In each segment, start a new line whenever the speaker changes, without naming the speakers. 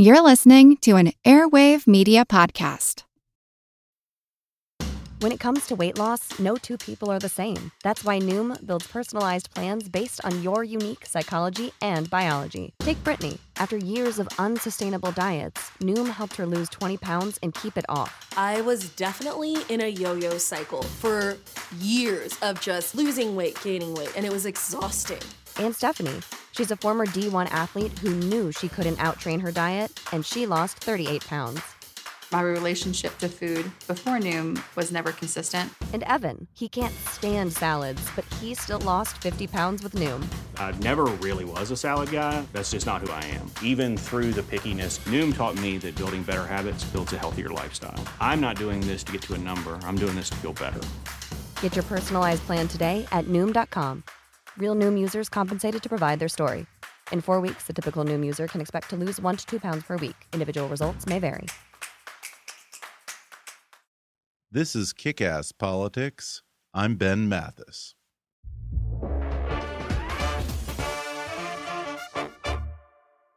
You're listening to an Airwave Media Podcast.
When it comes to weight loss, no two people are the same. That's why Noom builds personalized plans based on your unique psychology and biology. Take Brittany. After years of unsustainable diets, Noom helped her lose 20 pounds and keep it off.
I was definitely in a yo yo cycle for years of just losing weight, gaining weight, and it was exhausting.
And Stephanie. She's a former D1 athlete who knew she couldn't outtrain her diet, and she lost 38 pounds.
My relationship to food before Noom was never consistent.
And Evan, he can't stand salads, but he still lost 50 pounds with Noom.
I never really was a salad guy. That's just not who I am. Even through the pickiness, Noom taught me that building better habits builds a healthier lifestyle. I'm not doing this to get to a number, I'm doing this to feel better.
Get your personalized plan today at Noom.com. Real Noom users compensated to provide their story. In four weeks, the typical Noom user can expect to lose one to two pounds per week. Individual results may vary.
This is Kick Ass Politics. I'm Ben Mathis.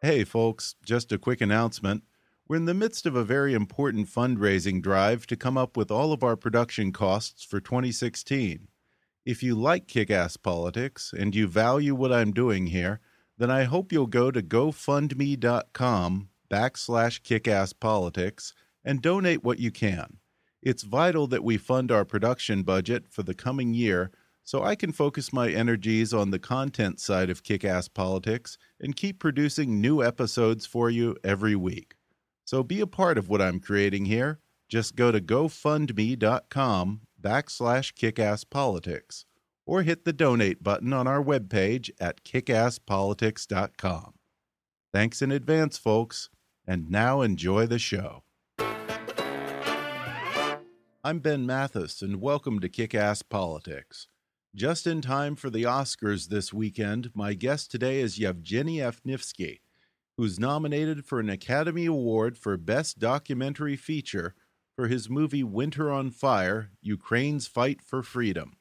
Hey, folks, just a quick announcement. We're in the midst of a very important fundraising drive to come up with all of our production costs for 2016. If you like kick ass politics and you value what I'm doing here, then I hope you'll go to gofundme.com backslash kickasspolitics and donate what you can. It's vital that we fund our production budget for the coming year so I can focus my energies on the content side of kick ass politics and keep producing new episodes for you every week. So be a part of what I'm creating here. Just go to gofundme.com backslash kickasspolitics or hit the donate button on our webpage at kickasspolitics.com. Thanks in advance, folks, and now enjoy the show. I'm Ben Mathis, and welcome to Kick Ass Politics. Just in time for the Oscars this weekend, my guest today is Evgeny Afineevsky, who's nominated for an Academy Award for Best Documentary Feature for his movie Winter on Fire Ukraine's Fight for Freedom.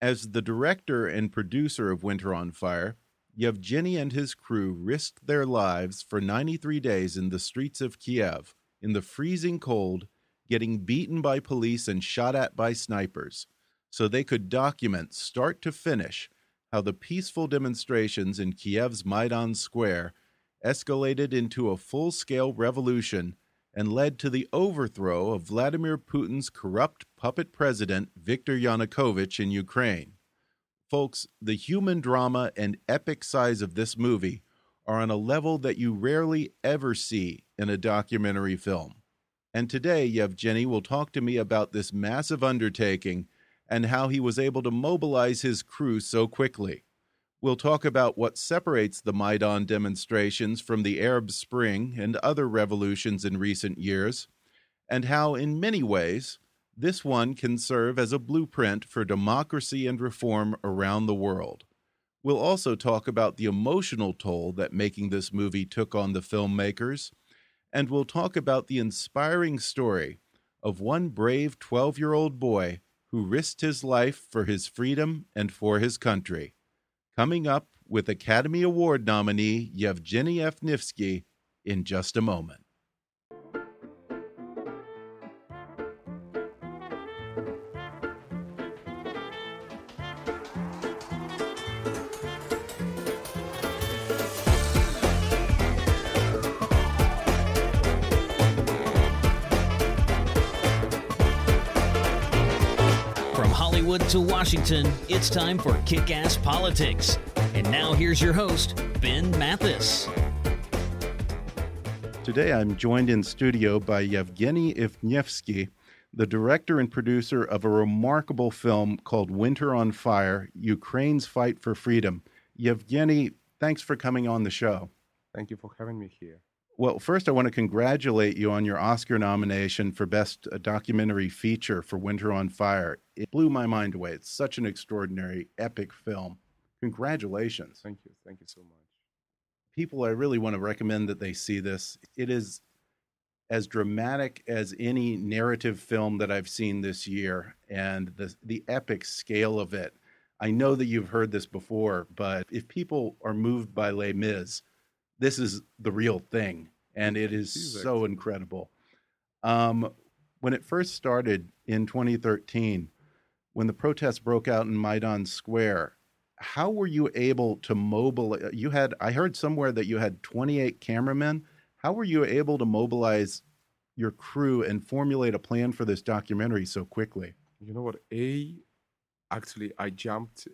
As the director and producer of Winter on Fire, Evgeny and his crew risked their lives for 93 days in the streets of Kiev in the freezing cold getting beaten by police and shot at by snipers, so they could document start to finish how the peaceful demonstrations in Kiev's Maidan Square escalated into a full scale revolution and led to the overthrow of Vladimir Putin's corrupt puppet president, Viktor Yanukovych, in Ukraine. Folks, the human drama and epic size of this movie are on a level that you rarely ever see in a documentary film. And today, Evgeny will talk to me about this massive undertaking and how he was able to mobilize his crew so quickly. We'll talk about what separates the Maidan demonstrations from the Arab Spring and other revolutions in recent years, and how, in many ways, this one can serve as a blueprint for democracy and reform around the world. We'll also talk about the emotional toll that making this movie took on the filmmakers and we'll talk about the inspiring story of one brave 12 year old boy who risked his life for his freedom and for his country. Coming up with Academy Award nominee Evgeny Afineevsky in just a moment.
Hollywood to Washington, it's time for Kick Ass Politics. And now here's your host, Ben Mathis.
Today I'm joined in studio by Evgeny Afineevsky, the director and producer of a remarkable film called Winter on Fire Ukraine's Fight for Freedom. Evgeny, thanks for coming on the show.
Thank you for having me here.
Well, first, I want to congratulate you on your Oscar nomination for Best uh, Documentary Feature for Winter on Fire. It blew my mind away. It's such an extraordinary, epic film. Congratulations.
Thank you. Thank you so much.
People, I really want to recommend that they see this. It is as dramatic as any narrative film that I've seen this year, and the, the epic scale of it. I know that you've heard this before, but if people are moved by Les Mis, this is the real thing. and it is so incredible. Um, when it first started in 2013, when the protests broke out in Maidan Square, how were you able to mobilize? You had, I heard somewhere that you had 28 cameramen. How were you able to mobilize your crew and formulate a plan for this documentary so quickly?
You know what? A, actually, I jumped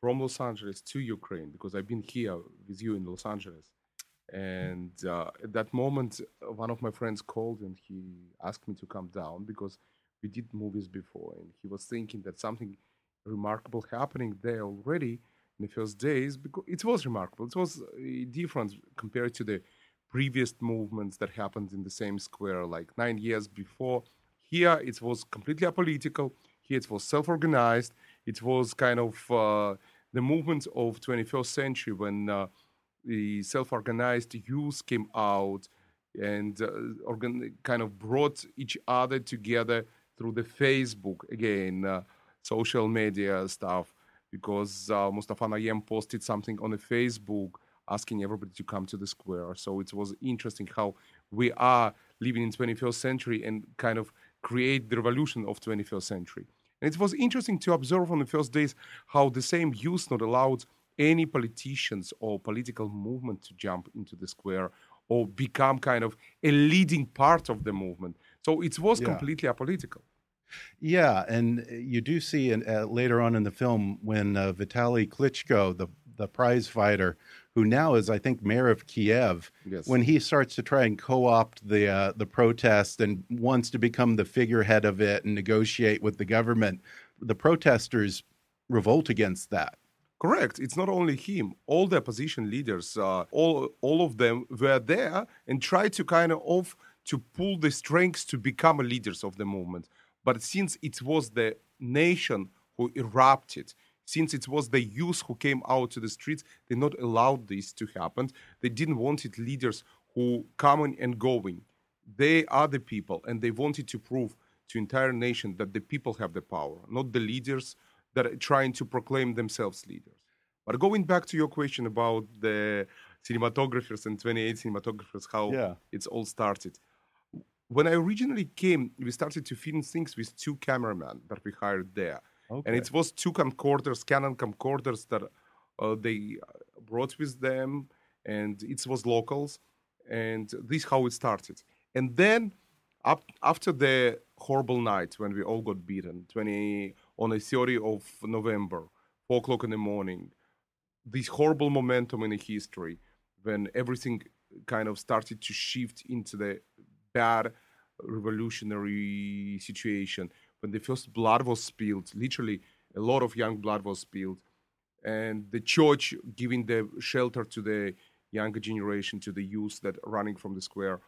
from Los Angeles to Ukraine because I've been here with you in Los Angeles. And uh, at that moment, uh, one of my friends called and he asked me to come down because we did movies before. And he was thinking that something remarkable happening there already in the first days because it was remarkable. It was different compared to the previous movements that happened in the same square like nine years before. Here it was completely apolitical. Here it was self-organized. It was kind of uh, the movement of 21st century when uh, the self-organized youth came out and uh, organ- kind of brought each other together through the Facebook again, uh, social media stuff. Because uh, Mustafa Nayem posted something on the Facebook asking everybody to come to the square. So it was interesting how we are living in 21st century and kind of create the revolution of 21st century. And it was interesting to observe on the first days how the same youth not allowed any politicians or political movement to jump into the square or become kind of a leading part of the movement. So it was
Yeah.
completely apolitical.
Yeah, and you do see in, uh, later on in the film when uh, Vitaly Klitschko, the the prize fighter, who now is I think mayor of Kiev,
Yes.
when he starts to try and co-opt the uh, the protest and wants to become the figurehead of it and negotiate with the government, the protesters revolt against that.
Correct. It's not only him. All the opposition leaders, uh, all all of them were there and tried to kind of to pull the strengths to become leaders of the movement. But since it was the nation who erupted, since it was the youth who came out to the streets, they not allowed this to happen. They didn't want it leaders who coming and going. They are the people, and they wanted to prove to entire nation that the people have the power, not the leaders that are trying to proclaim themselves leaders. But going back to your question about the cinematographers and 28 cinematographers, how
Yeah.
it's all started. When I originally came, we started to film things with two cameramen that we hired there. And it was two camcorders, Canon camcorders that uh, they brought with them, and it was locals. And this how it started. And then up after the horrible night when we all got beaten, 20 on a 30 of November, four o'clock in the morning, this horrible momentum in the history when everything kind of started to shift into the bad revolutionary situation when the first blood was spilled literally a lot of young blood was spilled and the church giving the shelter to the younger generation to the youth that running from the square.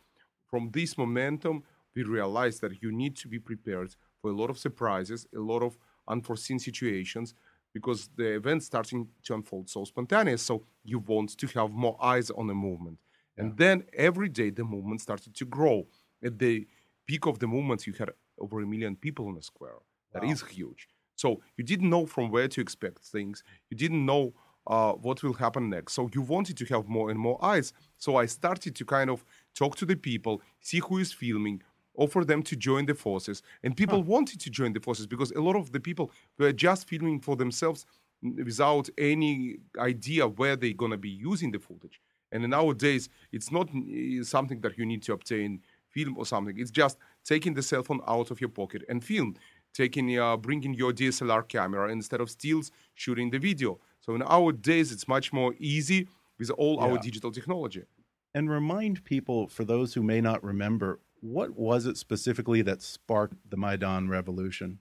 From this momentum we realized that you need to be prepared for a lot of surprises a lot of unforeseen situations because the event starting to unfold so spontaneous so you want to have more eyes on the movement. And then every day the movement started to grow. At the peak of the movement you had over a million people in the square. That is huge. So you didn't know from where to expect things. You didn't know uh, what will happen next. So you wanted to have more and more eyes. So i started to kind of talk to the people see who is filming offer them to join the forces. And people wanted to join the forces because a lot of the people were just filming for themselves without any idea where they're going to be using the footage. And nowadays it's not uh, something that you need to obtain film or something. It's just taking the cell phone out of your pocket and film taking uh, bringing your dslr camera instead of stills shooting the video. So in our days, it's much more easy with all our digital technology.
And remind people, for those who may not remember, what was it specifically that sparked the Maidan Revolution?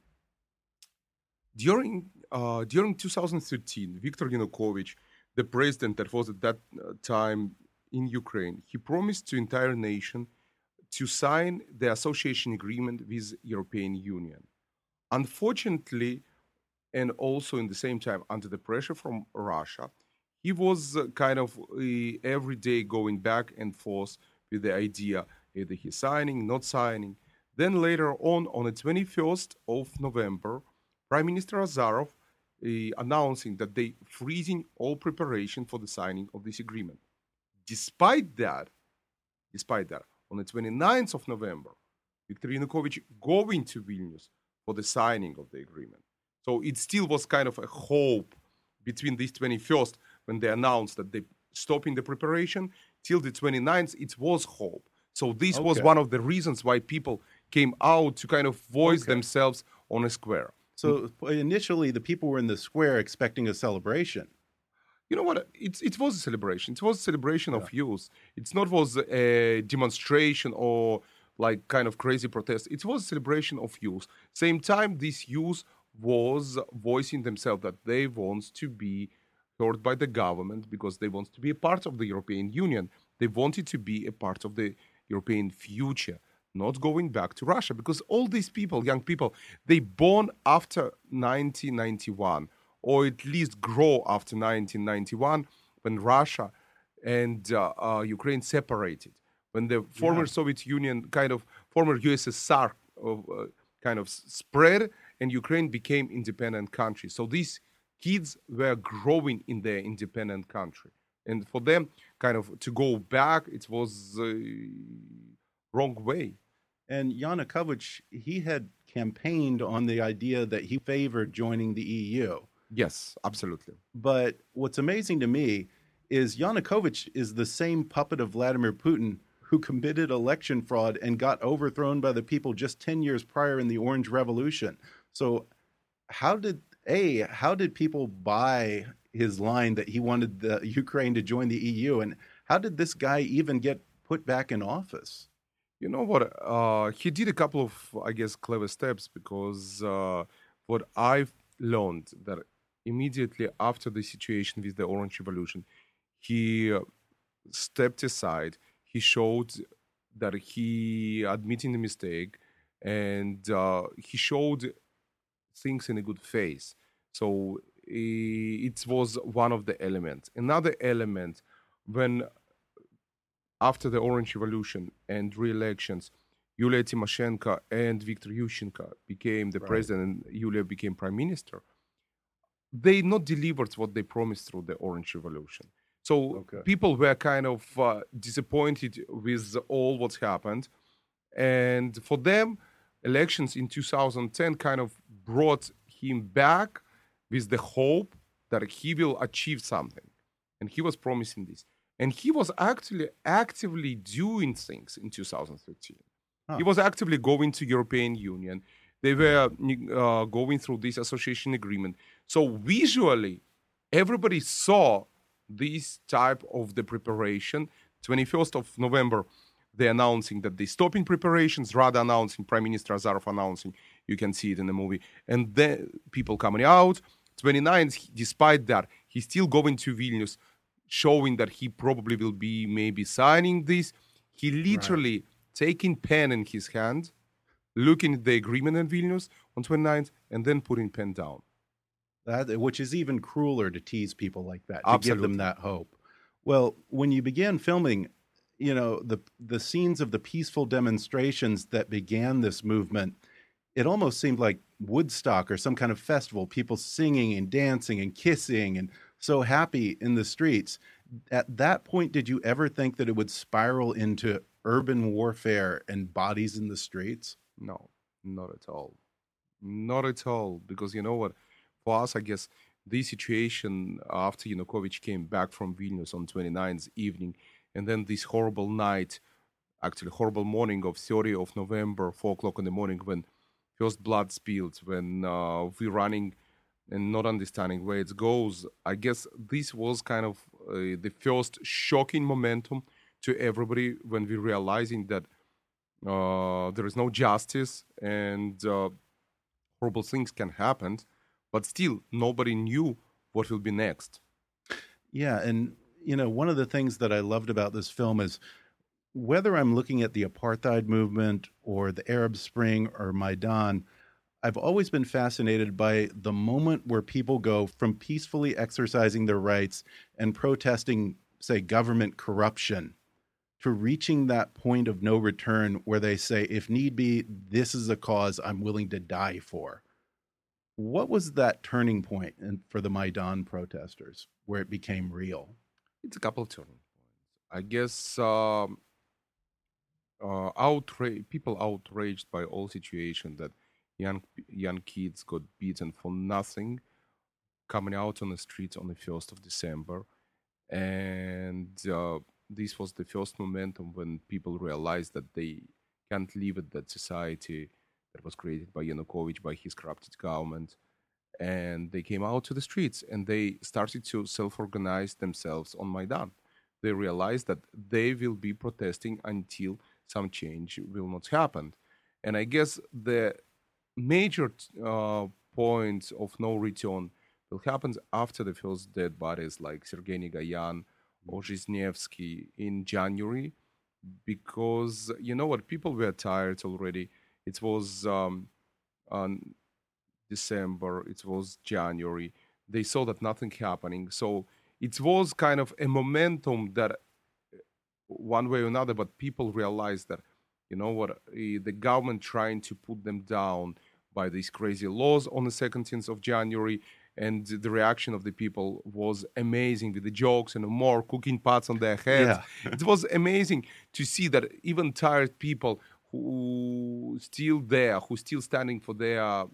during uh, during 2013, Viktor Yanukovych, the president that was at that uh, time in Ukraine, he promised to entire nation to sign the association agreement with European Union. Unfortunately, and also in the same time under the pressure from Russia, he was uh, kind of uh, every day going back and forth with the idea either he's signing, not signing. Then later on, on the 21st of November, Prime Minister Azarov uh, announcing that they freezing all preparation for the signing of this agreement. Despite that, despite that. On the 29th of November, Viktor Yanukovych going to Vilnius for the signing of the agreement. So it still was kind of a hope between this 21st when they announced that they stopping the preparation till the 29th. It was hope. So this was one of the reasons why people came out to kind of voice
Okay.
themselves on a square.
So uh, initially, the people were in the square expecting a celebration.
you know what? It, it was a celebration. It was a celebration of youth. It's not was a demonstration or like kind of crazy protest. It was a celebration of youth. Same time this youth was voicing themselves that they want to be heard by the government because they want to be a part of the european union. They wanted to be a part of the european future not going back to russia because all these people young people they born after 1991 or at least grow after 1991 when Russia and uh, uh, Ukraine separated, when the former Soviet Union, kind of former USSR, of, uh, kind of spread, and Ukraine became independent country. So these kids were growing in their independent country, and for them, kind of to go back, it was uh, wrong way.
And Yanukovych, he had campaigned on the idea that he favored joining the EU.
Yes, absolutely.
But what's amazing to me is Yanukovych is the same puppet of Vladimir Putin who committed election fraud and got overthrown by the people just 10 years prior in the Orange Revolution. So how did a how did people buy his line that he wanted the Ukraine to join the EU and how did this guy even get put back in office?
You know what? Uh, he did a couple of, I guess, clever steps because uh, what I've learned that immediately after the situation with the Orange Revolution, he uh, stepped aside. He showed that he admitting the mistake, and uh, he showed things in a good face. So it was one of the elements. Another element when after the Orange Revolution and re-elections, Yulia Tymoshenko and Viktor Yushchenko became the president, and Yulia became prime minister. They not delivered what they promised through the Orange Revolution. So
Okay.
people were kind of uh, disappointed with all what's happened, and for them, elections in 2010 kind of brought him back with the hope that he will achieve something, and he was promising this. And he was actually actively doing things in 2013. He was actively going to European Union. They were uh, going through this association agreement. So visually, everybody saw this type of the preparation. 21st of November, they're announcing that they're stopping preparations, rather announcing Prime Minister Azarov announcing. You can see it in the movie. And then people coming out. 29th, he- despite that, he's still going to Vilnius, showing that he probably will be maybe signing this. He literally taking pen in his hand, looking at the agreement in Vilnius on 29th, and then putting pen down.
That which is even crueler to tease people like that, to give them that hope. Well, when you began filming, you know, the the scenes of the peaceful demonstrations that began this movement, it almost seemed like Woodstock or some kind of festival, people singing and dancing and kissing and so happy in the streets. At that point, did you ever think that it would spiral into urban warfare and bodies in the streets?
No, not at all. Not at all. Because you know what? For us, I guess this situation after Yanukovych came back from Vilnius on 29th evening, and then this horrible night, actually horrible morning of 30 of November, 4 o'clock in the morning, when first blood spilled, when uh, we're running and not understanding where it goes. I guess this was kind of uh, the first shocking momentum to everybody when we're realizing that uh, there is no justice and uh, horrible things can happen, but still nobody knew what will be next.
Yeah, and you know, one of the things that I loved about this film is whether I'm looking at the apartheid movement or the Arab Spring or Maidan, I've always been fascinated by the moment where people go from peacefully exercising their rights and protesting, say, government corruption to reaching that point of no return where they say, if need be, this is a cause I'm willing to die for. What was that turning point in, for the Maidan protesters where it became real?
It's a couple of turning points. I guess um, uh, outra- people outraged by all situation that young young kids got beaten for nothing, coming out on the streets on the first of December, and uh, this was the first momentum when people realized that they can't live in that society that was created by Yanukovych, by his corrupted government. And they came out to the streets and they started to self organize themselves on Maidan. They realized that they will be protesting until some change will not happen. And I guess the major uh, points of no return will happen after the first dead bodies like Sergei Nigoyan or Zhizhnevsky in January, because you know what, people were tired already. It was um, on December, it was January. They saw that nothing happening, so it was kind of a momentum that one way or another, but people realized that, you know what, eh, the government trying to put them down by these crazy laws on the 17th of January, and the reaction of the people was amazing with the jokes and more cooking pots on their heads.
Yeah.
it was amazing to see that even tired people who still there, who still standing for their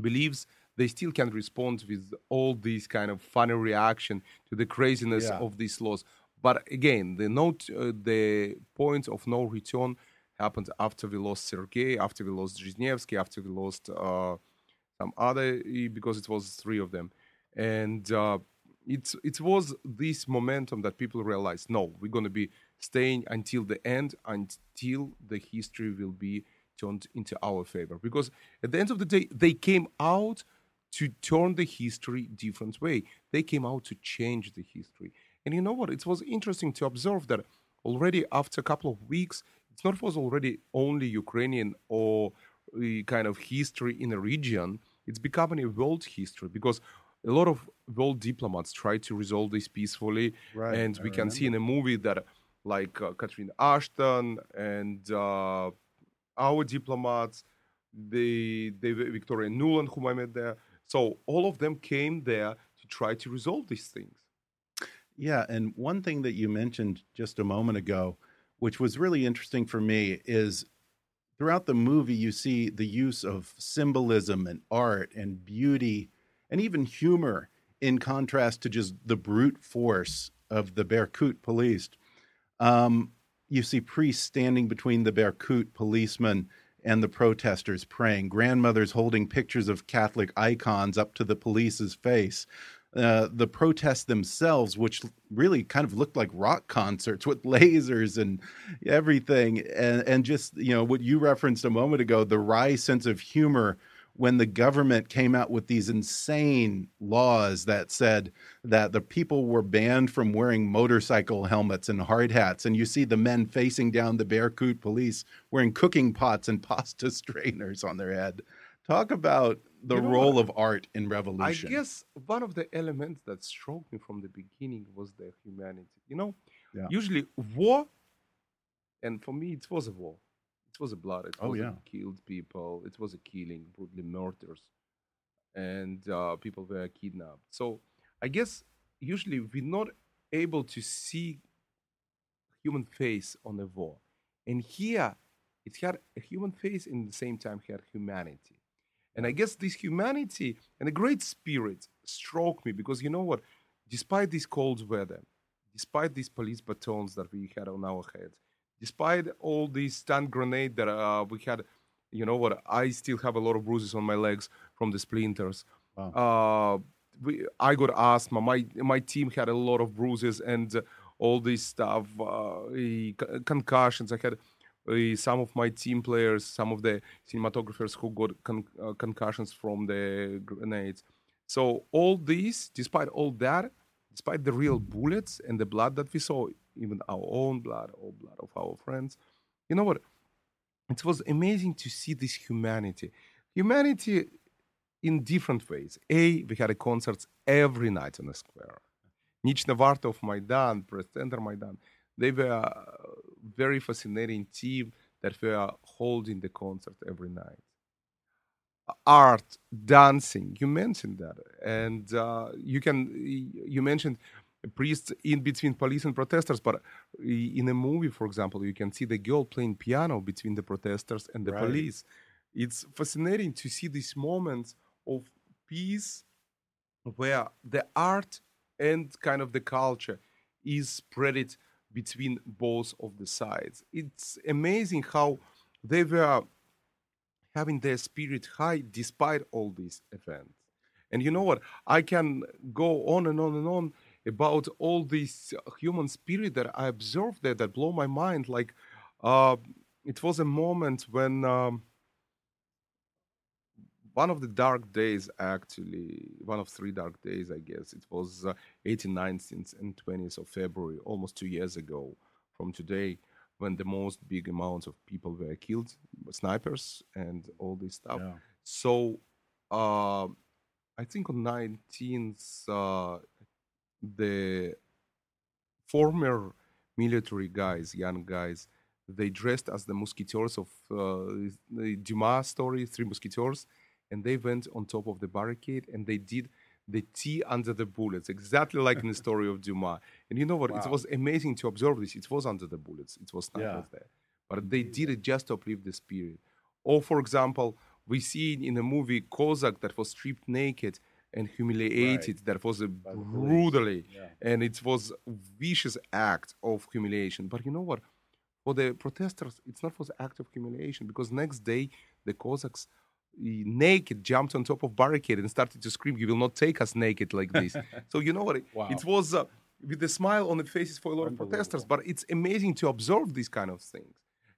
beliefs, they still can respond with all these kind of funny reaction to the craziness
Yeah.
of these laws. But again, the note, uh, the point of no return happened after we lost Sergei, after we lost Zhizhnevsky, after we lost uh, some other, because it was three of them, and uh, it it was this momentum that people realized, no, we're going to be staying until the end, until the history will be turned into our favor. Because at the end of the day, they came out to turn the history different way. They came out to change the history. And you know what? It was interesting to observe that already after a couple of weeks, it's not was already only Ukrainian or uh, kind of history in a region. It's becoming a world history because a lot of world diplomats try to resolve this peacefully.
Right,
And
I
we can see in a movie that like uh, Catherine Ashton and uh, our diplomats, the, the Victoria Nuland, whom I met there. So all of them came there to try to resolve these things.
Yeah, and one thing that you mentioned just a moment ago, which was really interesting for me, is throughout the movie you see the use of symbolism and art and beauty and even humor in contrast to just the brute force of the Berkut police. Um, you see priests standing between the Berkut policemen and the protesters praying, grandmothers holding pictures of Catholic icons up to the police's face. Uh, the protests themselves, which really kind of looked like rock concerts with lasers and everything, and, and just you know what you referenced a moment ago, the wry sense of humor when the government came out with these insane laws that said that the people were banned from wearing motorcycle helmets and hard hats, and you see the men facing down the Berkut police wearing cooking pots and pasta strainers on their head. Talk about the
You know
role
what?
of art in revolution.
I guess one of the elements that struck me from the beginning was the humanity. You know,
Yeah.
usually war, and for me, it was a war. It was a blood. It
Oh,
was a
yeah.
killed people. It was a killing, brutally murders, and uh, people were kidnapped. So I guess usually we're not able to see human face on a war, and here it had a human face and at the same time had humanity. And I guess this humanity and a great spirit struck me because you know what? Despite this cold weather, despite these police batons that we had on our heads, despite all these stun grenade that uh, we had, you know what? I still have a lot of bruises on my legs from the splinters. Uh, we, I got asthma. My my team had a lot of bruises and uh, all this stuff, uh, concussions. I had uh, some of my team players, some of the cinematographers who got con- uh, concussions from the grenades. So all these, despite all that, despite the real bullets and the blood that we saw, even our own blood or blood of our friends, you know what? It was amazing to see this humanity. Humanity in different ways. A, we had a concerts every night on the square. Nichna Varta of Maidan, Press Maidan, they were very fascinating team that we are holding the concert every night. Art, dancing, you mentioned that, and uh, you can you mentioned priests in between police and protesters. But in a movie, for example, you can see the girl playing piano between the protesters and the
Right.
police. It's fascinating to see these moments of peace where the art and kind of the culture is spread between both of the sides. It's amazing how they were having their spirit high despite all these events. And you know what? I can go on and on and on about all this human spirit that I observed there that blow my mind. Like uh, it was a moment when um, one of the dark days, actually, one of three dark days, I guess. It was uh, 18th, 19th, and 20th of February, almost two years ago from today, when the most big amounts of people were killed, snipers and all this stuff.
Yeah.
So uh, I think on 19th, uh, the former military guys, young guys, they dressed as the musketeers of uh, the Dumas story, Three Musketeers, and they went on top of the barricade and they did the tea under the bullets, exactly like in the story of Dumas. And you know what? It was amazing to observe this. It was under the bullets, it was not
Yeah.
there. But they did it just to uplift the spirit. Or, for example, we see in a movie Kozak that was stripped naked and humiliated. That was a brutally,
Yeah.
and it was a vicious act of humiliation. But you know what? For the protesters, it's not for the act of humiliation because next day the Cossacks naked jumped on top of barricade and started to scream, "You will not take us naked like this." so you know what? It,
Wow.
it was uh, with a smile on the faces for a lot of protesters. But it's amazing to observe these kind of things.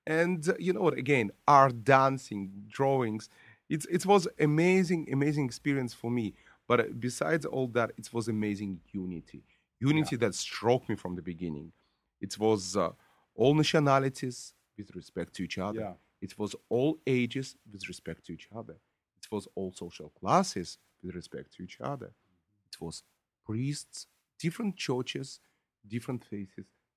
And uh, you know what? Again, art, dancing, drawings. It's it was amazing, amazing experience for me. But uh, besides all that, it was amazing unity, unity that struck me from the beginning. It was uh, all nationalities with respect to each other.
Yeah.
It was all ages with respect to each other. It was all social classes with respect to each other. It was priests, different churches, different faiths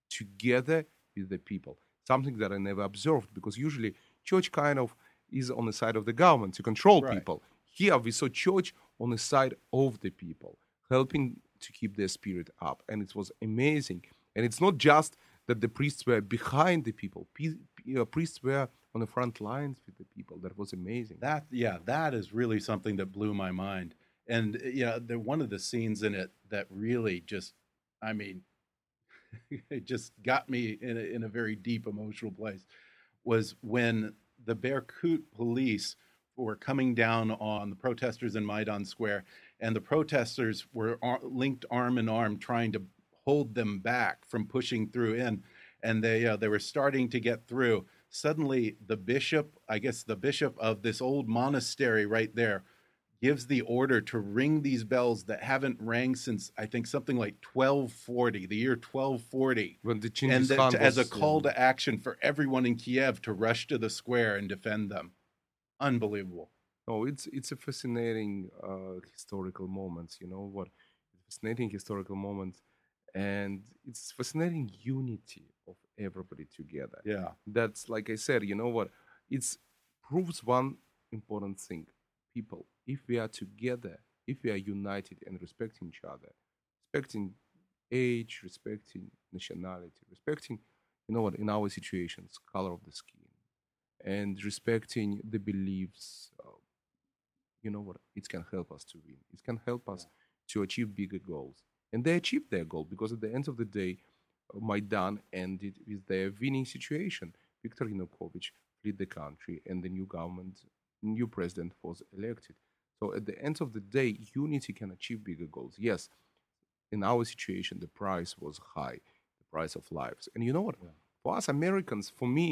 together with the people. Something that I never observed because usually church kind of is on the side of the government to control
Right.
people. Here we saw church on the side of the people, helping to keep their spirit up. And it was amazing. And it's not just that the priests were behind the people, Pe- pe- uh, priests were on the front lines with the people. That was amazing.
That yeah, that is really something that blew my mind. And uh, you know, the one of the scenes in it that really just, I mean, it just got me in a, in a very deep emotional place was when the Berkut police were coming down on the protesters in Maidan Square, and the protesters were ar- linked arm in arm trying to hold them back from pushing through in, and they uh, they were starting to get through. Suddenly, the bishop, I guess the bishop of this old monastery right there, gives the order to ring these bells that haven't rang since I think something like 1240, the year 1240
When the
and that, as a call to action for everyone in Kiev to rush to the square and defend them. Unbelievable.
No, it's it's a fascinating uh, historical moment. You know what? Fascinating historical moment, and it's fascinating unity of everybody together.
Yeah.
That's like I said. You know what? It's proves one important thing. People, if we are together, if we are united and respecting each other, respecting age, respecting nationality, respecting, you know what? In our situations, color of the skin, and respecting the beliefs uh, you know what it can help us to win it can help us to achieve bigger goals and they achieved their goal because at the end of the day uh, maidan ended with their winning situation viktor yanukovych fled the country and the new government new president was elected so at the end of the day unity can achieve bigger goals yes in our situation the price was high the price of lives and you know what for us americans for me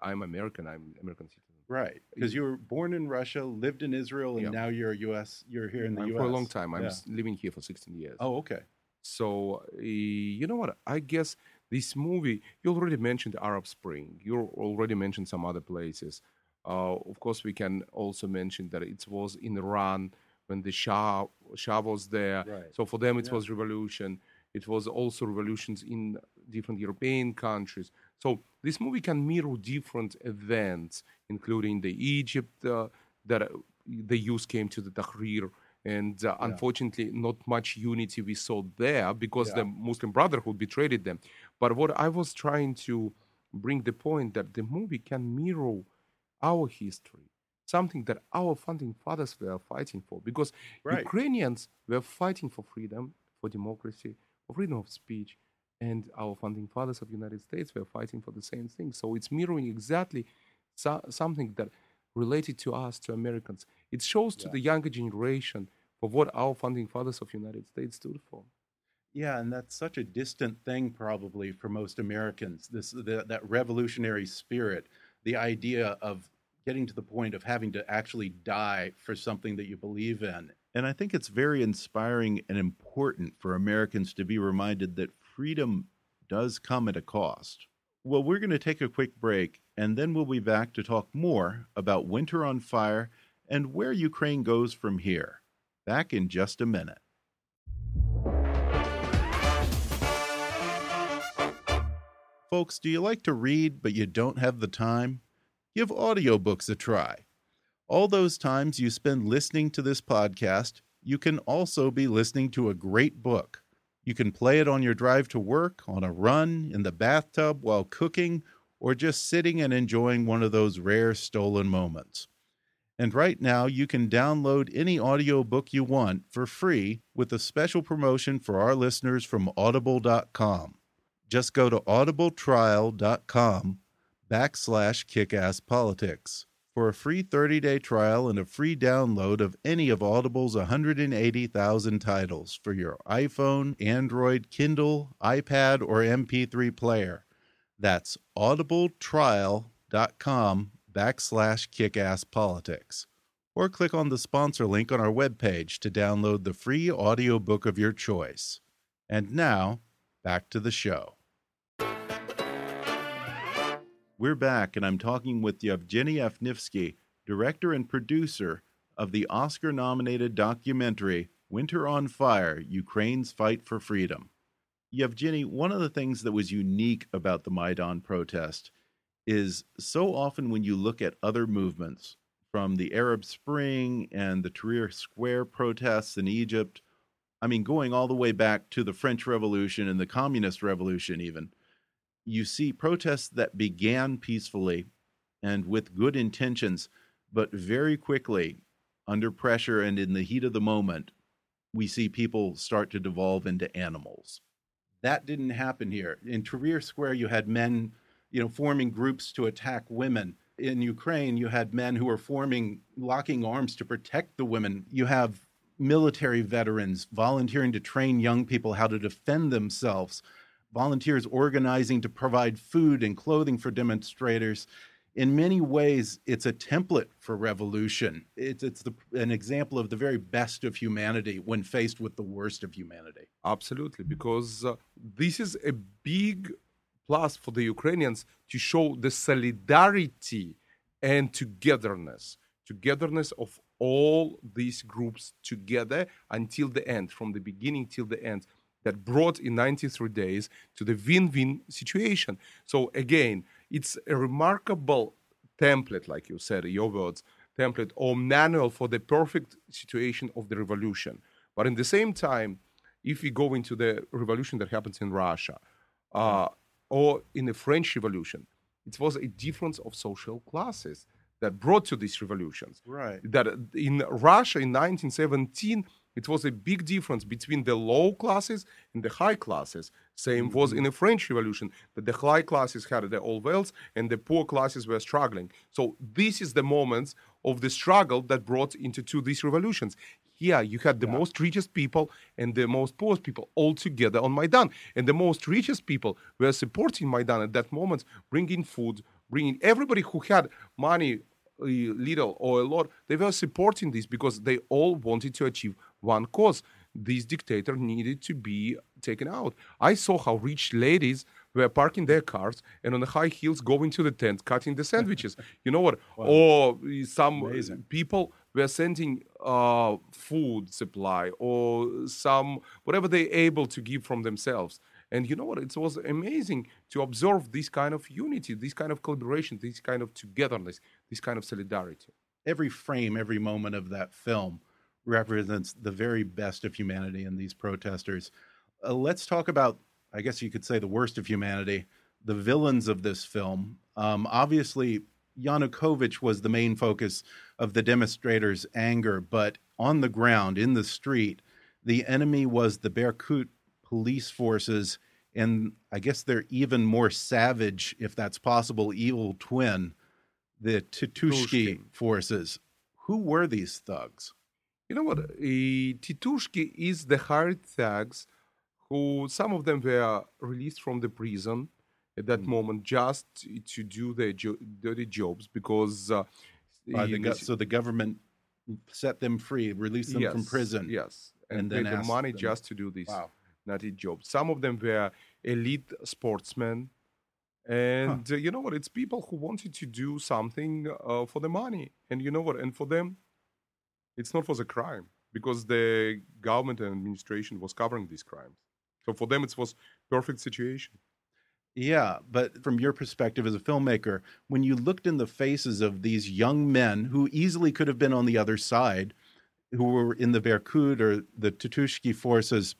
i'm american i'm american citizen
Right. Because you were born in Russia, lived in Israel, and
Yeah.
now you're a U.S. You're here in the
I'm
U.S.
for a long time i'm
Yeah.
living here for 16 years
Oh, okay.
So, uh, you know what? I guess this movie, you already mentioned the Arab Spring. You already mentioned some other places. Uh, of course, we can also mention that it was in Iran when the Shah, Shah was there.
Right.
So, for them, it was revolution. It was also revolutions in different European countries. So, this movie can mirror different events, including the Egypt uh, that uh, the youth came to the Tahrir And uh, unfortunately, not much unity we saw there because
Yeah.
the Muslim Brotherhood betrayed them. But what I was trying to bring the point that the movie can mirror our history, something that our founding fathers were fighting for. Because
Right.
Ukrainians were fighting for freedom, for democracy, for freedom of speech, and our founding fathers of the United States were fighting for the same thing. So it's mirroring exactly so- something that related to us, to Americans. It shows to the younger generation for what our founding fathers of the United States stood for.
Yeah, and that's such a distant thing, probably for most Americans. This the, that revolutionary spirit, the idea of getting to the point of having to actually die for something that you believe in. And I think it's very inspiring and important for Americans to be reminded that freedom does come at a cost. Well, we're going to take a quick break, and then we'll be back to talk more about Winter on Fire and where Ukraine goes from here. Back in just a minute. Folks, do you like to read but you don't have the time? Give audiobooks a try. All those times you spend listening to this podcast, you can also be listening to a great book. You can play it on your drive to work, on a run, in the bathtub, while cooking, or just sitting and enjoying one of those rare stolen moments. And right now, you can download any audiobook you want for free with a special promotion for our listeners from audible.com. Just go to audibletrial.com backslash kickasspolitics for a free 30-day trial and a free download of any of Audible's 180,000 titles for your iPhone, Android, Kindle, iPad, or MP3 player. That's audibletrial.com backslash kickasspolitics. Or click on the sponsor link on our webpage to download the free audiobook of your choice. And now, back to the show. We're back, and I'm talking with Evgeny Afineevsky, director and producer of the Oscar nominated documentary Winter on Fire Ukraine's Fight for Freedom. Evgeny, one of the things that was unique about the Maidan protest is so often when you look at other movements, from the Arab Spring and the Tahrir Square protests in Egypt, I mean, going all the way back to the French Revolution and the Communist Revolution, even, you see protests that began peacefully and with good intentions, but very quickly, under pressure and in the heat of the moment, we see people start to devolve into animals. That didn't happen here. In Tahrir Square, you had men, you know, forming groups to attack women. In Ukraine, you had men who were forming, locking arms to protect the women. You have military veterans volunteering to train young people how to defend themselves, volunteers organizing to provide food and clothing for demonstrators. In many ways, it's a template for revolution. It's, it's the, an example of the very best of humanity when faced with the worst of humanity.
Absolutely, because uh, this is a big plus for the Ukrainians to show the solidarity and togetherness, togetherness of all these groups together until the end, from the beginning till the end, that brought in 93 days to the win-win situation. So again, it's a remarkable template, like you said, your words, template or manual for the perfect situation of the revolution. But in the same time, if we go into the revolution that happens in Russia uh, or in the French Revolution, it was a difference of social classes that brought to these revolutions.
Right.
That in Russia in 1917, it was a big difference between the low classes and the high classes. Same was in the French Revolution, that the high classes had the old wealth and the poor classes were struggling. So this is the moments of the struggle that brought into to these revolutions. Here you had the most richest people and the most poorest people all together on Maidan. And the most richest people were supporting Maidan at that moment, bringing food, bringing everybody who had money, uh, little or a lot, they were supporting this because they all wanted to achieve one cause. This dictator needed to be taken out. I saw how rich ladies were parking their cars and on the high heels going to the tent, cutting the sandwiches. you know what? Or uh, some
Amazing.
people were sending uh, food supply or some whatever they're able to give from themselves. And you know what? It was amazing to observe this kind of unity, this kind of collaboration, this kind of togetherness, this kind of solidarity.
Every frame, every moment of that film represents the very best of humanity in these protesters. Uh, let's talk about, I guess you could say, the worst of humanity, the villains of this film. Um, obviously, Yanukovych was the main focus of the demonstrators' anger, but on the ground, in the street, the enemy was the Berkut police forces, and I guess they're even more savage, if that's possible, evil twin, the Titushki forces. Who were these thugs?
You know what? Titushki is the hired thugs who, some of them were released from the prison at that mm. moment just to do their jo- dirty jobs because. Uh,
the so the government set them free, released them
yes,
from prison.
Yes. And, and then paid the money them. just to do this wow. nutty job. Some of them were elite sportsmen. And huh. uh, you know what? It's people who wanted to do something uh, for the money. And you know what? And for them, it's not for the crime because the government and administration was covering these crimes. So for them, it was perfect situation.
Yeah, but from your perspective as a filmmaker, when you looked in the faces of these young men who easily could have been on the other side, who were in the Berkut or the Titushki forces,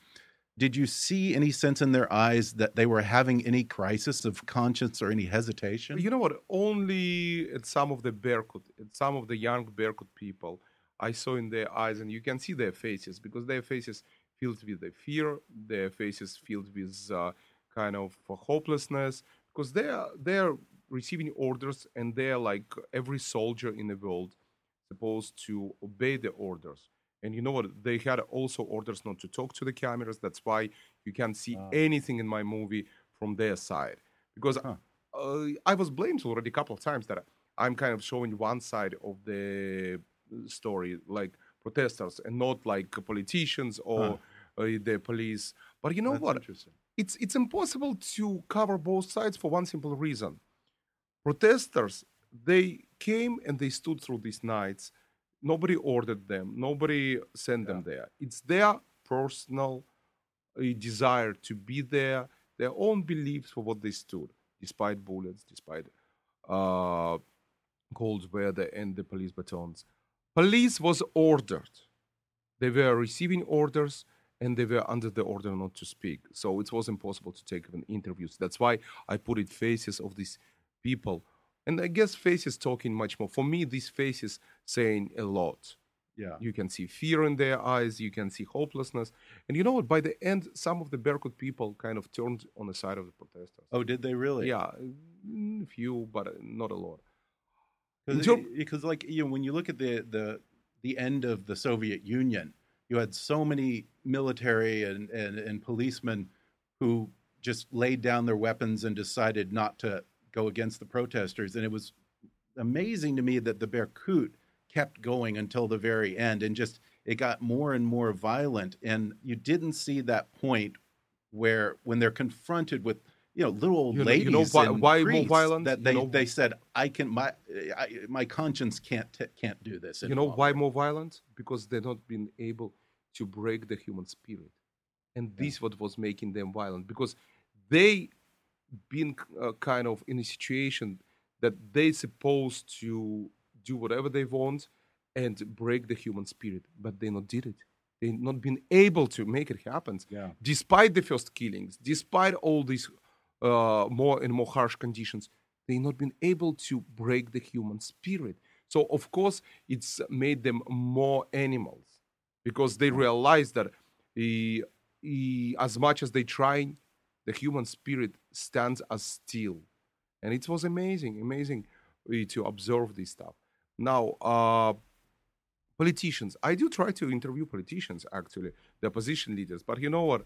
did you see any sense in their eyes that they were having any crisis of conscience or any hesitation?
You know what? Only at some of the Berkut, at some of the young Berkut people, I saw in their eyes, and you can see their faces because their faces filled with the fear, their faces filled with uh, kind of hopelessness because they are they are receiving orders and they are like every soldier in the world supposed to obey the orders. And you know what? They had also orders not to talk to the cameras. That's why you can't see uh. anything in my movie from their side. Because huh. uh, I was blamed already a couple of times that I'm kind of showing one side of the story, like protesters, and not like politicians or huh. uh, the police. But you know
That's
what? It's it's impossible to cover both sides for one simple reason. Protesters they came and they stood through these nights. Nobody ordered them. Nobody sent yeah. them there. It's their personal uh, desire to be there, their own beliefs for what they stood, despite bullets, despite uh, cold weather and the police batons. Police was ordered. They were receiving orders and they were under the order not to speak. So it was impossible to take even interviews. That's why I put it faces of these people. And I guess faces talking much more. For me, these faces saying a lot.
Yeah.
You can see fear in their eyes, you can see hopelessness. And you know what? By the end, some of the Berkut people kind of turned on the side of the protesters.
Oh, did they really?
Yeah, mm, few, but not a lot.
Because, like, you know, when you look at the, the, the end of the Soviet Union, you had so many military and, and, and policemen who just laid down their weapons and decided not to go against the protesters. And it was amazing to me that the Berkut kept going until the very end and just it got more and more violent. And you didn't see that point where when they're confronted with you know little old
you
ladies
know, you know why, why more violent
that they,
you know,
they said i can my I, my conscience can't can't do this
you know why more violence? because they're not being able to break the human spirit and this yeah. what was making them violent because they been uh, kind of in a situation that they supposed to do whatever they want and break the human spirit but they not did it they not been able to make it happen
yeah.
despite the first killings despite all these uh, more and more harsh conditions they not been able to break the human spirit so of course it's made them more animals because they realize that he, as much as they try, the human spirit stands as still. And it was amazing, amazing eh, to observe this stuff. Now, uh, politicians, I do try to interview politicians, actually, the opposition leaders, but you know what?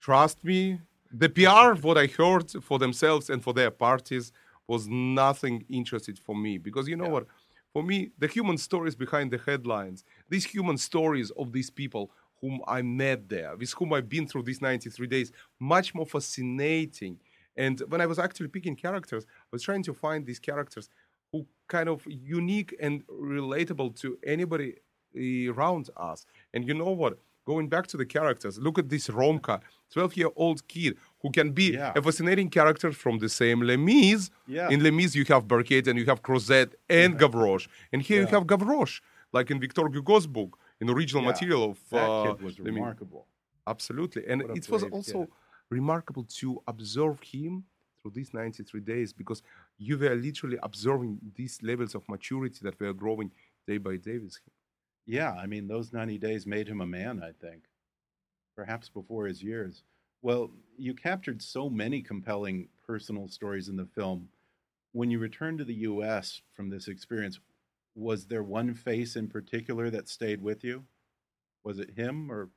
Trust me, the PR, what I heard for themselves and for their parties, was nothing interested for me because you know yeah. what? For me, the human stories behind the headlines, these human stories of these people whom I met there, with whom I've been through these 93 days, much more fascinating. And when I was actually picking characters, I was trying to find these characters who kind of unique and relatable to anybody eh, around us. And you know what? Going back to the characters, look at this Romka, 12 year old kid who can be yeah. a fascinating character from the same Les Mis.
Yeah.
In Les Mis, you have Berkut and you have Crozet and yeah. Gavroche. And here you have Gavroche, like in Victor Hugo's book. in original material of
That
uh,
kid was remarkable.
Absolutely. And
What
it was also
kid.
remarkable to observe him through these 93 days because you were literally observing these levels of maturity that were growing day by day with him.
Yeah, I mean, those 90 days made him a man, I think, perhaps before his years. Well, you captured so many compelling personal stories in the film. When you returned to the U.S. from this experience, was there one face in particular that stayed with you? Was it him or?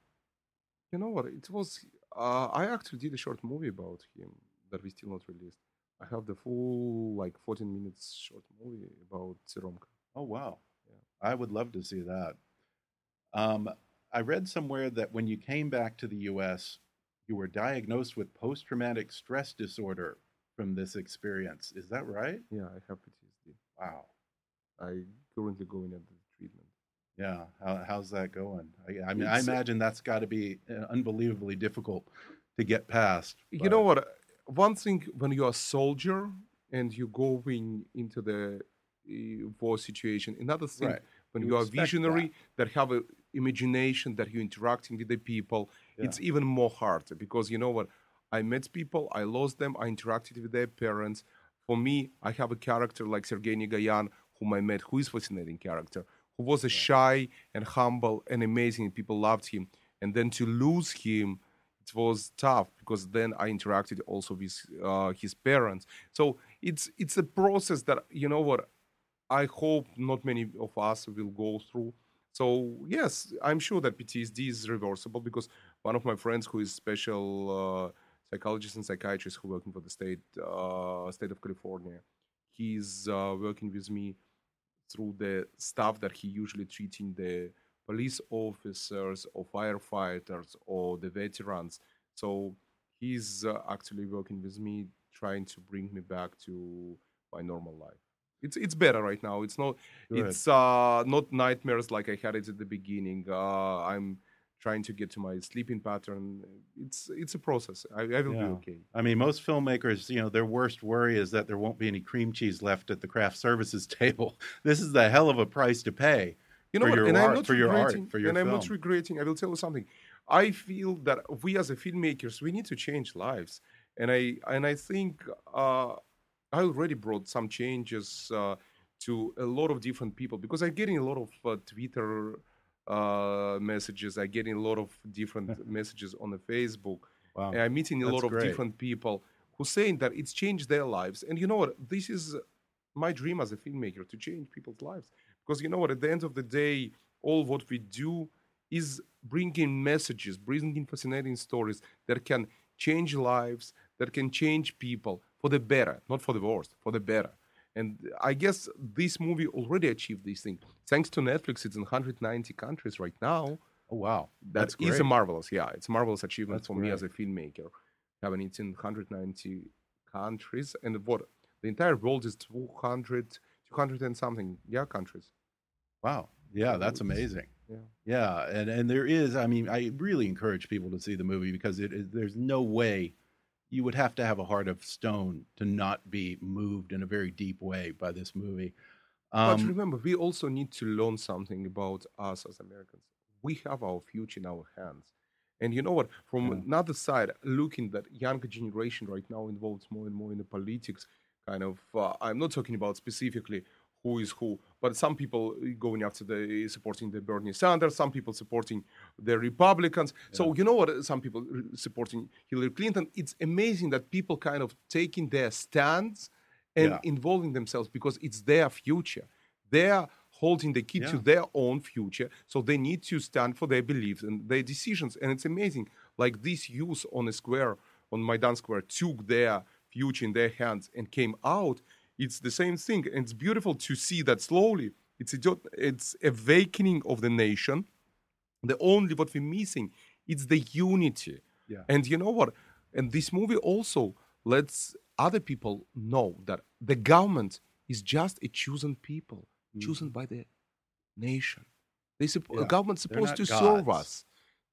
You know what? It was, uh, I actually did a short movie about him that we still not released. I have the full, like, 14 minutes short movie about Romka.
Oh, wow. I would love to see that. Um, I read somewhere that when you came back to the U.S., you were diagnosed with post traumatic stress disorder from this experience. Is that right?
Yeah, I have PTSD.
Wow.
I currently going the treatment.
Yeah. How, how's that going? I, I mean, I
It's, uh,
imagine that's got to be uh, unbelievably difficult to get past.
You know what? One thing when you're a soldier and you're going into the war situation, another thing
Right.
when
You
you are visionary that. have a imagination that you're interacting with the people, it's even more harder because you know what? I met people, I lost them, I interacted with their parents. For me, I have a character like Sergei Nigoyan, whom I met, who is fascinating character, who was a shy and humble and amazing. People loved him, and then to lose him, it was tough because then I interacted also with uh, his parents. So it's it's a process that you know what I hope not many of us will go through. So yes, I'm sure that PTSD is reversible because one of my friends who is special uh, psychologist and psychiatrist who working for the state uh, state of California, he's uh, working with me through the stuff that he usually treating the police officers or firefighters or the veterans. So he's uh, actually working with me, trying to bring me back to my normal life. It's it's better right now. It's not it's uh, not nightmares like I had it at the beginning. Uh, I'm trying to get to my sleeping pattern. It's it's a process. I, I will be okay.
I mean, most filmmakers, you know, their worst worry is that there won't be any cream cheese left at the craft services table. This is the hell of a price to pay.
You know
for
what?
Your
and
art,
I'm not
for your art, for your
and I'm not regretting. I will tell you something. I feel that we as a filmmakers we need to change lives, and I and I think uh, I already brought some changes uh, to a lot of different people because I'm getting a lot of uh, Twitter uh, messages. I'm getting a lot of different messages on the Facebook.
Wow.
And I'm meeting a
That's
lot of
great.
different people who saying that it's changed their lives. And you know what? This is my dream as a filmmaker to change people's lives. Because you know what? At the end of the day, all what we do is bringing messages, bringing fascinating stories that can change lives, that can change people for the better, not for the worse, for the better. And I guess this movie already achieved this thing. Thanks to Netflix, it's in 190 countries right now.
Oh wow,
That's
great.
a marvelous, yeah, it's a marvelous achievement
That's
for me as a
great.
filmmaker. Having it in 190 countries, and what the entire world is 200, 200 and something, yeah, countries.
Wow. Yeah, that's amazing.
Yeah.
Yeah, and and there is. I mean, I really encourage people to see the movie because it is. There's no way you would have to have a heart of stone to not be moved in a very deep way by this movie.
but
Um,
remember, we also need to learn something about us as Americans. We have our future in our hands. And you know what? From
Yeah.
another side, looking that younger generation right now involved more and more in the politics, kind of. Uh, I'm not talking about specifically who is who, but some people uh, going after the uh, supporting the Bernie Sanders, some people supporting the Republicans. So you know what? Uh, some people supporting Hillary Clinton. It's amazing that people kind of taking their stands and
Yeah.
involving themselves because it's their future. They're holding the key to their own future, so they need to stand for their beliefs and their decisions. And it's amazing, like this youth on a square, on Maidan Square, took their future in their hands and came out. It's the same thing, and it's beautiful to see that slowly. It's a, it's awakening of the nation. The only what we're missing is the unity.
Yeah.
And you know what? And this movie also lets other people know that the government is just a chosen people, chosen by the nation. They supp-.
Yeah.
government's supposed to
not
serve us.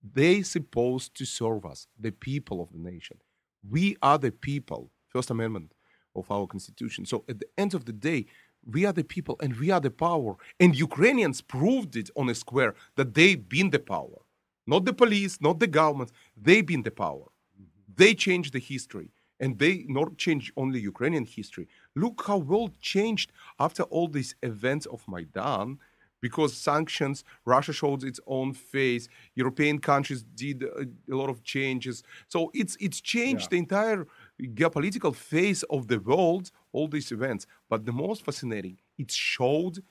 They supposed to serve us, the people of the nation. We are the people. First Amendment of our Constitution. So at the end of the day, we are the people and we are the power. And Ukrainians proved it on a square that they've been the power. Not the police, not the government. They've been the power. Mm-hmm. They changed the history. And they not change only Ukrainian history. Look how world changed after all these events of Maidan because sanctions, Russia showed its own face. European countries did a, a lot of changes. So it's it's changed
Yeah.
the entire geopolitical face of the world. All these events, but the most fascinating, it showed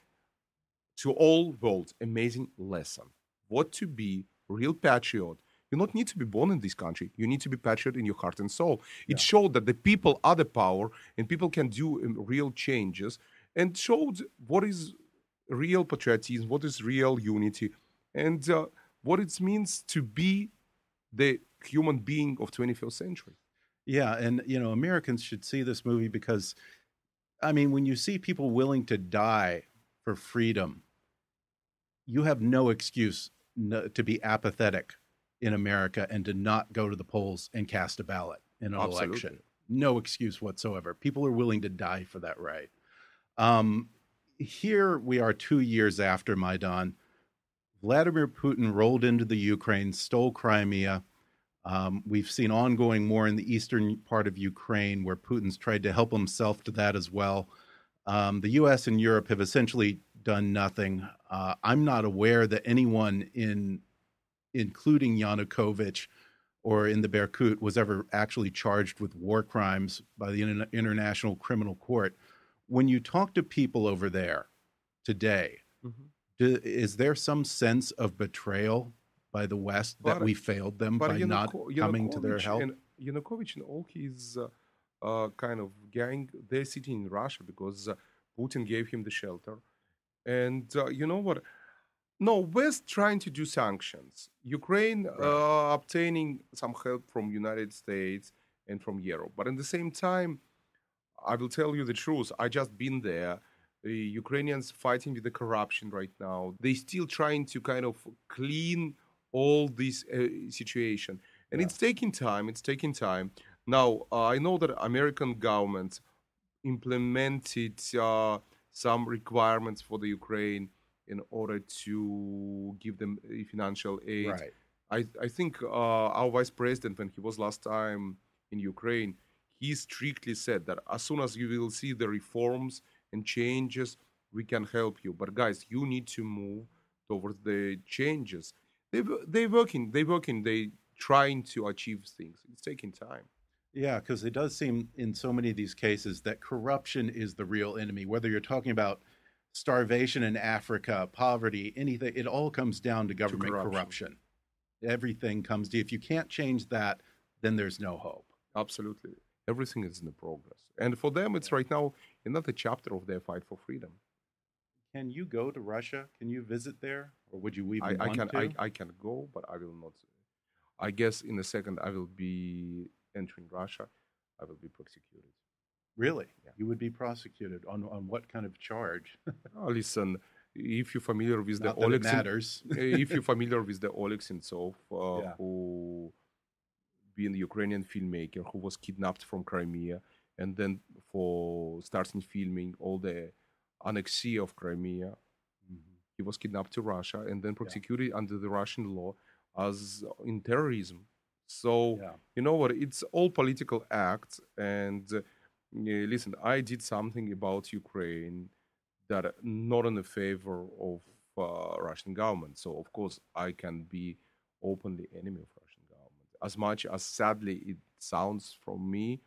to all world amazing lesson. What to be real patriot. You don't need to be born in this country. You need to be patriot in your heart and soul. It showed that the people are the power, and people can do um, real changes, and showed what is real patriotism, what is real unity, and uh, what it means to be the human being of 21st century.
Yeah, and you know, Americans should see this movie because I mean, when you see people willing to die for freedom, you have no excuse to be apathetic in America and to not go to the polls and cast a ballot in an
Absolutely.
election. No excuse whatsoever. People are willing to die for that right. Um, here we are 2 years after Maidan. Vladimir Putin rolled into the Ukraine, stole Crimea. Um, we've seen ongoing war in the eastern part of Ukraine where Putin's tried to help himself to that as well. Um, the U.S. and Europe have essentially done nothing. Uh, I'm not aware that anyone in, including Yanukovych or in the Berkut, was ever actually charged with war crimes by the Inter- International Criminal Court. When you talk to people over there today, do, is there some sense of betrayal by the West that we failed them by not coming to their help?
And Yanukovych and all his uh, uh, kind of gang, they're sitting in Russia because uh, Putin gave him the shelter. And uh, you know what? No, West trying to do sanctions. Ukraine uh, obtaining some help from United States and from Europe. But at the same time, I will tell you the truth. I just been there. The Ukrainians fighting with the corruption right now. They still trying to kind of clean all this uh, situation, and it's taking time. It's taking time. Now uh, I know that American government implemented uh, some requirements for the Ukraine in order to give them uh, financial aid.
Right.
I, I think uh, our vice president, when he was last time in Ukraine, he strictly said that as soon as you will see the reforms and changes, we can help you. But guys, you need to move towards the changes. They they working, They're working, they trying to achieve things. It's taking time.
Yeah, because it does seem in so many of these cases that corruption is the real enemy. Whether you're talking about starvation in Africa, poverty, anything, it all comes down to government
corruption.
corruption. Everything comes to if you can't change that, then there's no hope.
Absolutely, everything is in the progress, and for them, it's right now another chapter of their fight for freedom.
Can you go to Russia? Can you visit there, or would you even
I, I
want
can
to?
I, I can go, but I will not. I guess in a second I will be entering Russia. I will be prosecuted.
really? You would be prosecuted on on what kind of charge?
Oh, listen, if you're familiar with the
Not it
Oleg,
matters.
if you're familiar with the Oleg Sentsov, uh,
Yeah.
who being a Ukrainian filmmaker who was kidnapped from Crimea, and then for starting filming all the annexation of Crimea,
Mm-hmm.
he was kidnapped to Russia and then prosecuted under the Russian law as in terrorism. So
Yeah.
you know what? It's all political acts. And uh, yeah, listen, I did something about Ukraine that not in the favor of uh, Russian government. So of course I can be openly enemy of Russian government. As much as sadly it sounds from me,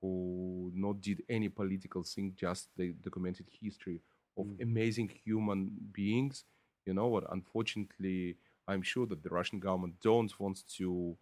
who not did any political thing, just the documented history of amazing human beings. You know what? Unfortunately, I'm sure that the Russian government don't want to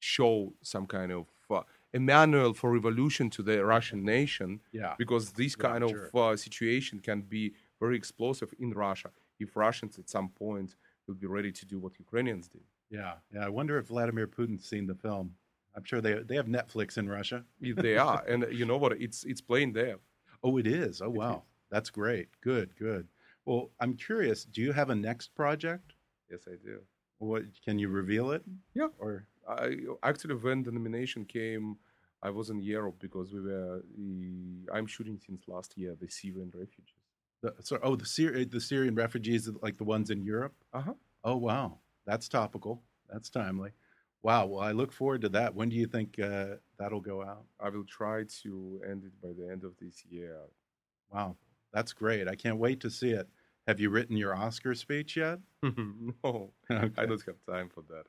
show some kind of uh, a manual for revolution to the Russian nation
Yeah.
because this
Yeah,
kind
sure.
of uh, situation can be very explosive in Russia if Russians at some point will be ready to do what Ukrainians did.
Yeah, yeah. I wonder if Vladimir Putin's seen the film. I'm sure they they have Netflix in Russia.
They are, and you know what? It's it's playing there.
Oh, it is. Oh, wow. That's great. Good, good. Well, I'm curious. Do you have a next project?
Yes, I do.
What can you reveal it?
Yeah.
Or
I actually when the nomination came I was in Europe because we were. I'm shooting since last year the Syrian refugees.
The, so, oh, the Syri the Syrian refugees, like the ones in Europe.
Uh huh.
Oh, wow, that's topical. That's timely. Wow. Well, I look forward to that. When do you think uh, that'll go out?
I will try to end it by the end of this year.
Wow, that's great. I can't wait to see it. Have you written your Oscar speech yet?
no,
Okay.
I don't have time for that.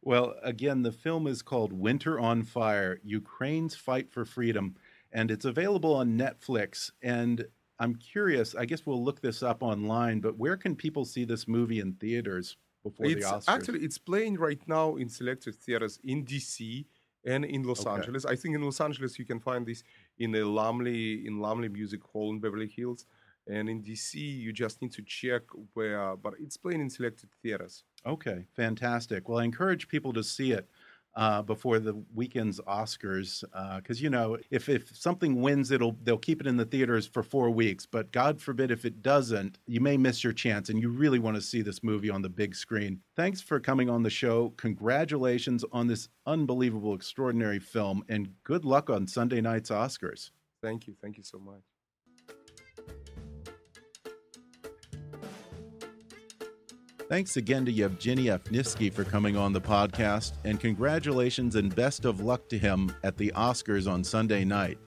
Well, again, the film is called Winter on Fire Ukraine's Fight for Freedom, and it's available on Netflix. And I'm curious, I guess we'll look this up online, but where can people see this movie in theaters before
It's
the Oscars?
actually it's playing right now in selected theaters in DC and in Los
Okay.
Angeles. I think in Los Angeles you can find this in the Laemmle in Laemmle Music Hall in Beverly Hills, and in DC you just need to check where. But it's playing in selected theaters.
Okay, fantastic. Well, I encourage people to see it uh, before the weekend's Oscars, because you know, if if something wins, it'll they'll keep it in the theaters for four weeks. But God forbid if it doesn't, you may miss your chance, and you really want to see this movie on the big screen. Thanks for coming on the show. Congratulations on this unbelievable, extraordinary film, and good luck on Sunday night's Oscars.
Thank you, thank you so much.
Thanks again to Evgeny Afineevsky for coming on the podcast, and congratulations and best of luck to him at the Oscars on Sunday night.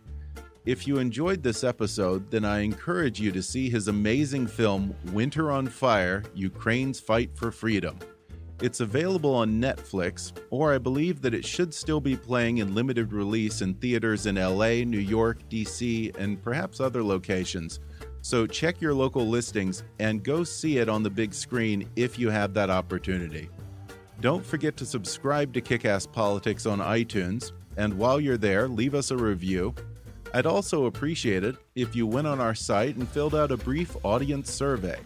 If you enjoyed this episode, then I encourage you to see his amazing film, Winter on Fire Ukraine's Fight for Freedom. It's available on Netflix, or I believe that it should still be playing in limited release in theaters in LA, New York, DC, and perhaps other locations. So check your local listings and go see it on the big screen if you have that opportunity. Don't forget to subscribe to Kickass Politics on iTunes, and while you're there, leave us a review. I'd also appreciate it if you went on our site and filled out a brief audience survey.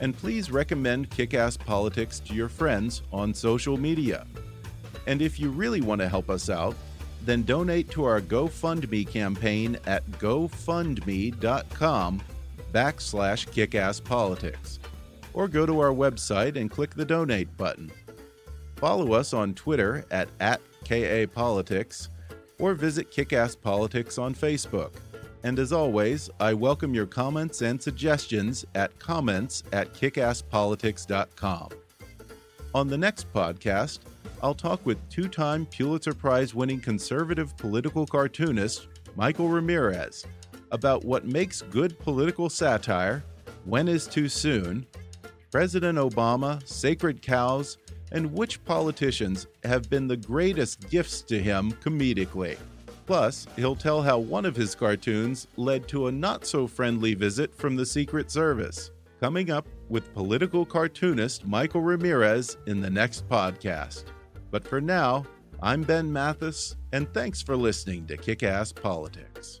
And please recommend Kickass Politics to your friends on social media. And if you really want to help us out, then donate to our GoFundMe campaign at gofundme.com backslash kickasspolitics. Or go to our website and click the donate button. Follow us on Twitter at, at KAPolitics or visit Kickass Politics on Facebook. And as always, I welcome your comments and suggestions at comments at kickasspolitics.com. On the next podcast, I'll talk with two time Pulitzer Prize winning conservative political cartoonist Michael Ramirez about what makes good political satire, when is too soon, President Obama, sacred cows, and which politicians have been the greatest gifts to him comedically. Plus, he'll tell how one of his cartoons led to a not so friendly visit from the Secret Service. Coming up with political cartoonist Michael Ramirez in the next podcast. But for now, I'm Ben Mathis, and thanks for listening to Kick Ass Politics.